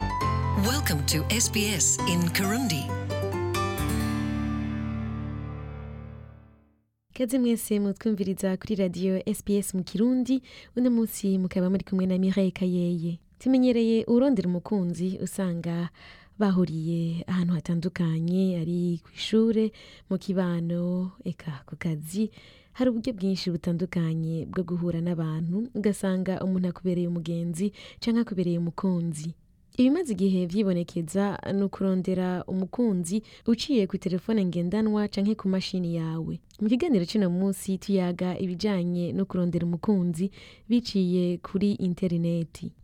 Welcome to SBS in Kirundi. Kaze mwese mutwumviriza kuri radio SPS mu Kirundi, uno munsi mukaba muri kumwe na Mireille Kayeye. Tumenyereye urondera umukunzi usanga bahuriye ahantu hatandukanye ari ku ishuri mu kibano, eka ku kazi hari uburyo bwinshi butandukanye bwo guhura n'abantu ugasanga umuntu akubereye umugenzi cyangwa akubereye umukunzi Ibimaze igihe vyibonekeza ni ukurondera umukunzi uciye ku kw'iterefone ngendanwa canke ku mashini yawe. Mu kiganiro c'uno munsi tuyaga ibijyanye no kurondera umukunzi biciye kuri interineti.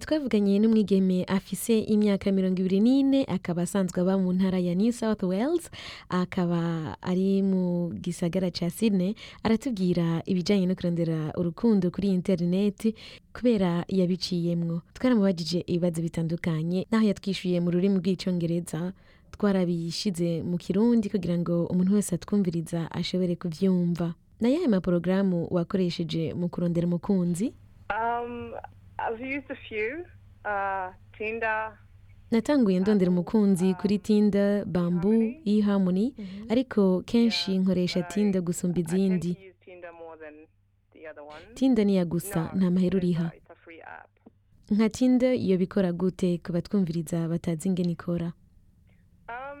twavuganye n'umwigeme afise imyaka mirongo ibiri n'ine akaba asanzwe aba mu ntara ya new south wales akaba ari mu gisagara cya sydney aratubwira ibijyanye no kurondera urukundo kuri interineti kubera yabiciyemwo twaramubajije ibibazo bitandukanye n'aho yatwishyuye mu rurimi rw'icyongereza twarabishyize mu kirundi kugira ngo umuntu wese atwumviriza ashobore kubyumva na yahe maporogramu wakoresheje mu kurondera umukunzi um, Uh, natanguye um, ndondera umukunzi um, kuri tinda bambu y'ihamuni ariko kenshi nkoresha tinda gusumba izindi tinda niya gusa nta mahera uriha nka tinda iyo bikora gute kuba batwumviriza batazi ingene ikora um,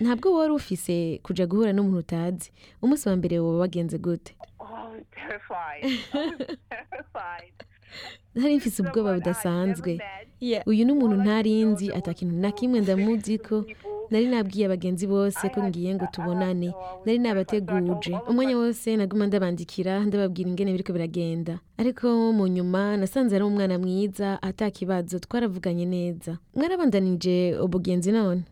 ntabwo wari ufise kujya guhura n'umuntu utazi umunsi wa mbere woba wagenze gute oh, Nari mfite ubwoba budasanzwe uyu ni umuntu ntarinzi atakintu na kimwe ndamuzi ko nari nabwiye abagenzi bose ko ngiye ngo tubonane nari nabateguje umwanya wose naguma ndabandikira ndababwira ingene biriko biragenda ariko mu nyuma nasanze ari umwana mwiza atakibazo twaravuganye neza mwarabandanije ubugenzi none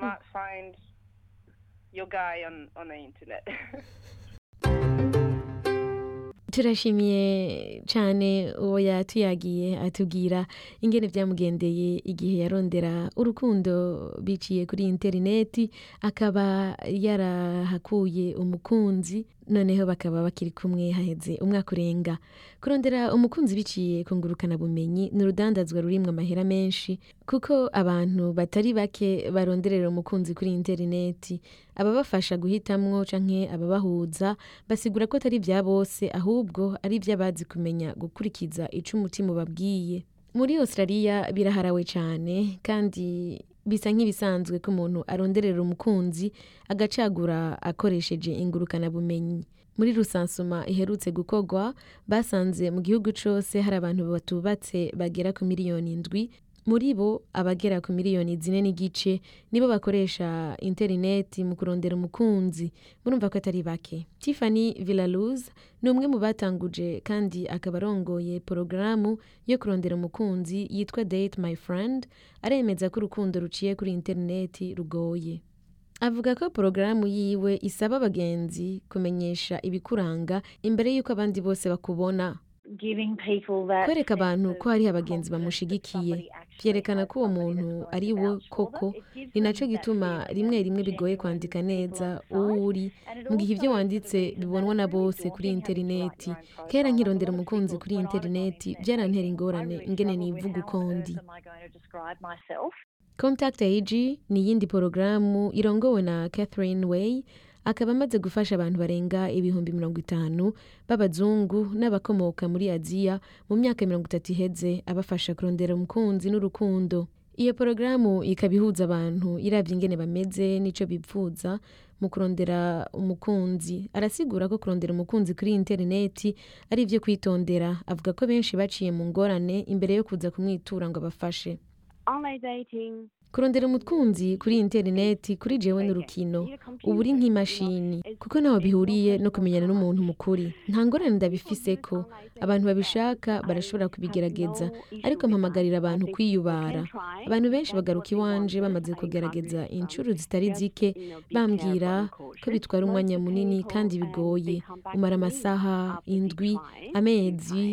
hmm. turashimiye cyane uwo yatuyagiye atubwira ingene byamugendeye igihe yarondera urukundo biciye kuri interineti akaba yarahakuye umukunzi noneho bakaba bakiri kumwe haheze umwaka urenga kurondera umukunzi biciye kungurukana bumenyi ni urudandazwa rurimwo amahera menshi kuko abantu batari bake baronderera umukunzi kuri interineti ababafasha guhitamwo canke ababahuza basigura ko atari ibya bose ahubwo ari iby'abazi kumenya gukurikiza ico umutima ubabwiye muri Australia biraharawe cyane kandi bisa nk'ibisanzwe ko umuntu aronderera umukunzi agacagura akoresheje ingurukanabumenyi muri rusansuma iherutse gukorwa basanze mu gihugu cose hari abantu batubatse bagera ku miliyoni indwi muri bo abagera ku miliyoni zine n'igice nibo bakoresha interineti mu kurondera umukunzi murumva ko atari bake tiffany villaluz ni umwe mu batanguje kandi akaba arongoye porogaramu yo kurondera umukunzi yitwa date my friend aremeza ko urukundo ruciye kuri interineti rugoye avuga ko porogaramu yiwe isaba abagenzi kumenyesha ibikuranga imbere y'uko abandi bose bakubona kwereka abantu ko hariho abagenzi bamushigikiye byerekana ko uwo muntu ari wo koko ni nacyo gituma rimwe rimwe bigoye kwandika neza uwo uri mu gihe ibyo wanditse bibonwa na bose kuri interineti kera nkirondera umukunzi kuri interineti byarantera ingorane ingene nivuga uko ndi Contact AG ni iyindi porogaramu irongowe na Catherine Way akaba amaze gufasha abantu barenga ibihumbi mirongo itanu b'abazungu n'abakomoka muri Aziya mu myaka mirongo itatu iheze abafasha kurondera umukunzi n'urukundo. Iyo porogaramu ikaba ihuza abantu iravye ingene bameze nicyo bipfuza mu kurondera umukunzi. Arasigura ko kurondera umukunzi kuri interineti ari ivyo kwitondera, avuga ko benshi baciye mu ngorane imbere yo kuza kumwitura ngo abafashe. kurondera umukunzi kuri interineti kuri jewe n'urukino ubu uri nk'imashini kuko ntaho bihuriye no kumenyana n'umuntu mukuri nta ngorane ndabifise ko abantu babishaka barashobora kubigerageza ariko mpamagarira abantu kwiyubara abantu benshi bagaruka iwanje bamaze kugerageza inshuro zitari zike bambwira ko bitwara umwanya munini kandi bigoye umara amasaha indwi amezi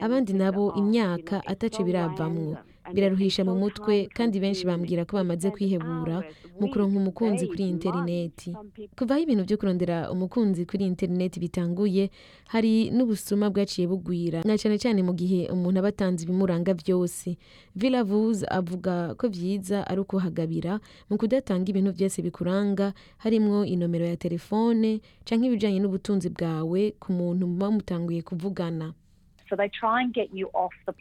abandi nabo imyaka ataco biravamwo biraruhisha mu mutwe kandi benshi bambwira ko bamaze kwihebura mu kuronka umukunzi kuri interineti Kuvaho ibintu byo kurondera umukunzi kuri interineti bitanguye hari n'ubusuma bwaciye bugwira na cyane cyane mu gihe umuntu aba atanze ibimuranga byose vilavuze avuga ko byiza ari ukuhagabira mu kudatanga ibintu byose bikuranga harimo inomero ya telefone cyangwa ibijyanye n'ubutunzi bwawe ku muntu muba mutanguye kuvugana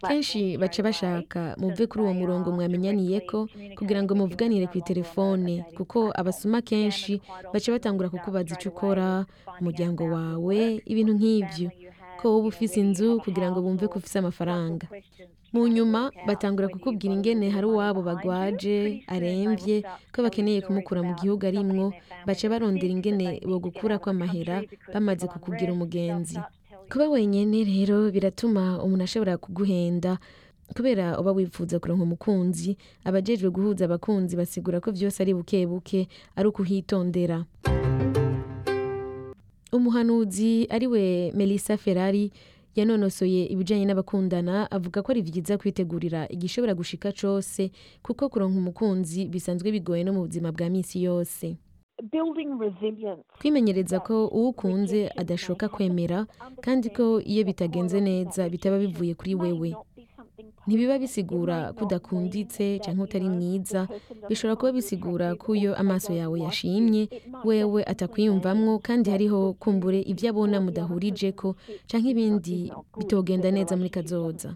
kenshi baca bashaka muve kuri uwo murongo mwamenyaniye ko kugira ngo muvuganire ku telefone kuko abasuma kenshi baca batangura kukubaza icyo ukora umuryango wawe ibintu nk'ibyo ko wowe ufise inzu kugira ngo bumve ko ufise amafaranga mu nyuma batangura kukubwira ingene hari uwabo bagwaje arembye ko bakeneye kumukura mu gihugu arimwo baca barondera ingene bogukura kw'amahera bamaze kukubwira umugenzi kuba wenyine rero biratuma umuntu ashobora kuguhenda kubera uba wifuza kuronka umukunzi abajejwe guhuza abakunzi basigura ko byose ari buke buke ari ukuhitondera umuhanuzi ariwe Melissa Ferrari yanonosoye ibijyanye n'abakundana avuga ko ari byiza kwitegurira igishobora gushika cyose kuko kuronka umukunzi bisanzwe bigoye no mu buzima bwa misi yose kwimenyereza ko uwukunze ukunze adashoka kwemera kandi ko iyo bitagenze neza bitaba bivuye kuri wewe ntibiba bisigura ko udakunditse cyangwa utari mwiza bishobora kuba bisigura ko iyo amaso yawe yashimye wewe atakwiyumvamwo kandi hariho kumbure ibyo abona mudahurije ko cyangwa ibindi bitogenda neza muri kazoza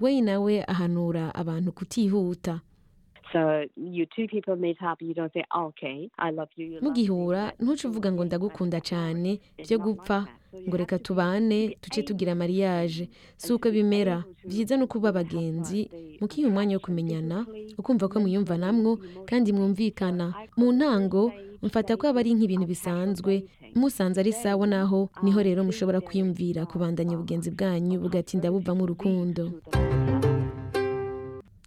we nawe ahanura abantu kutihuta mugihura ntuce uvuga ngo ndagukunda cyane byo gupfa ngo reka tubane tuce tugira mariage si uko bimera byiza no kuba abagenzi mukiha umwanya wo kumenyana ukumva ko mwiyumva namwo kandi mwumvikana mu ntango mfata ko aba ari nk'ibintu bisanzwe musanze ari sawa naho niho rero mushobora kwiyumvira kubandanya ubugenzi bwanyu bugatinda buva mu rukundo.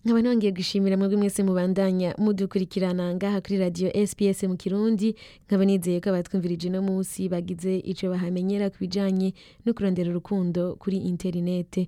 nkaba nongeye gushimira mwebwe mwese mubandanya mudukurikirana ngaha kuri radiyo SPS mu kirundi nkaba nizeye ko abatwumvirije uno munsi bagize icyo bahamenyera ku bijyanye no kurondera urukundo kuri interinete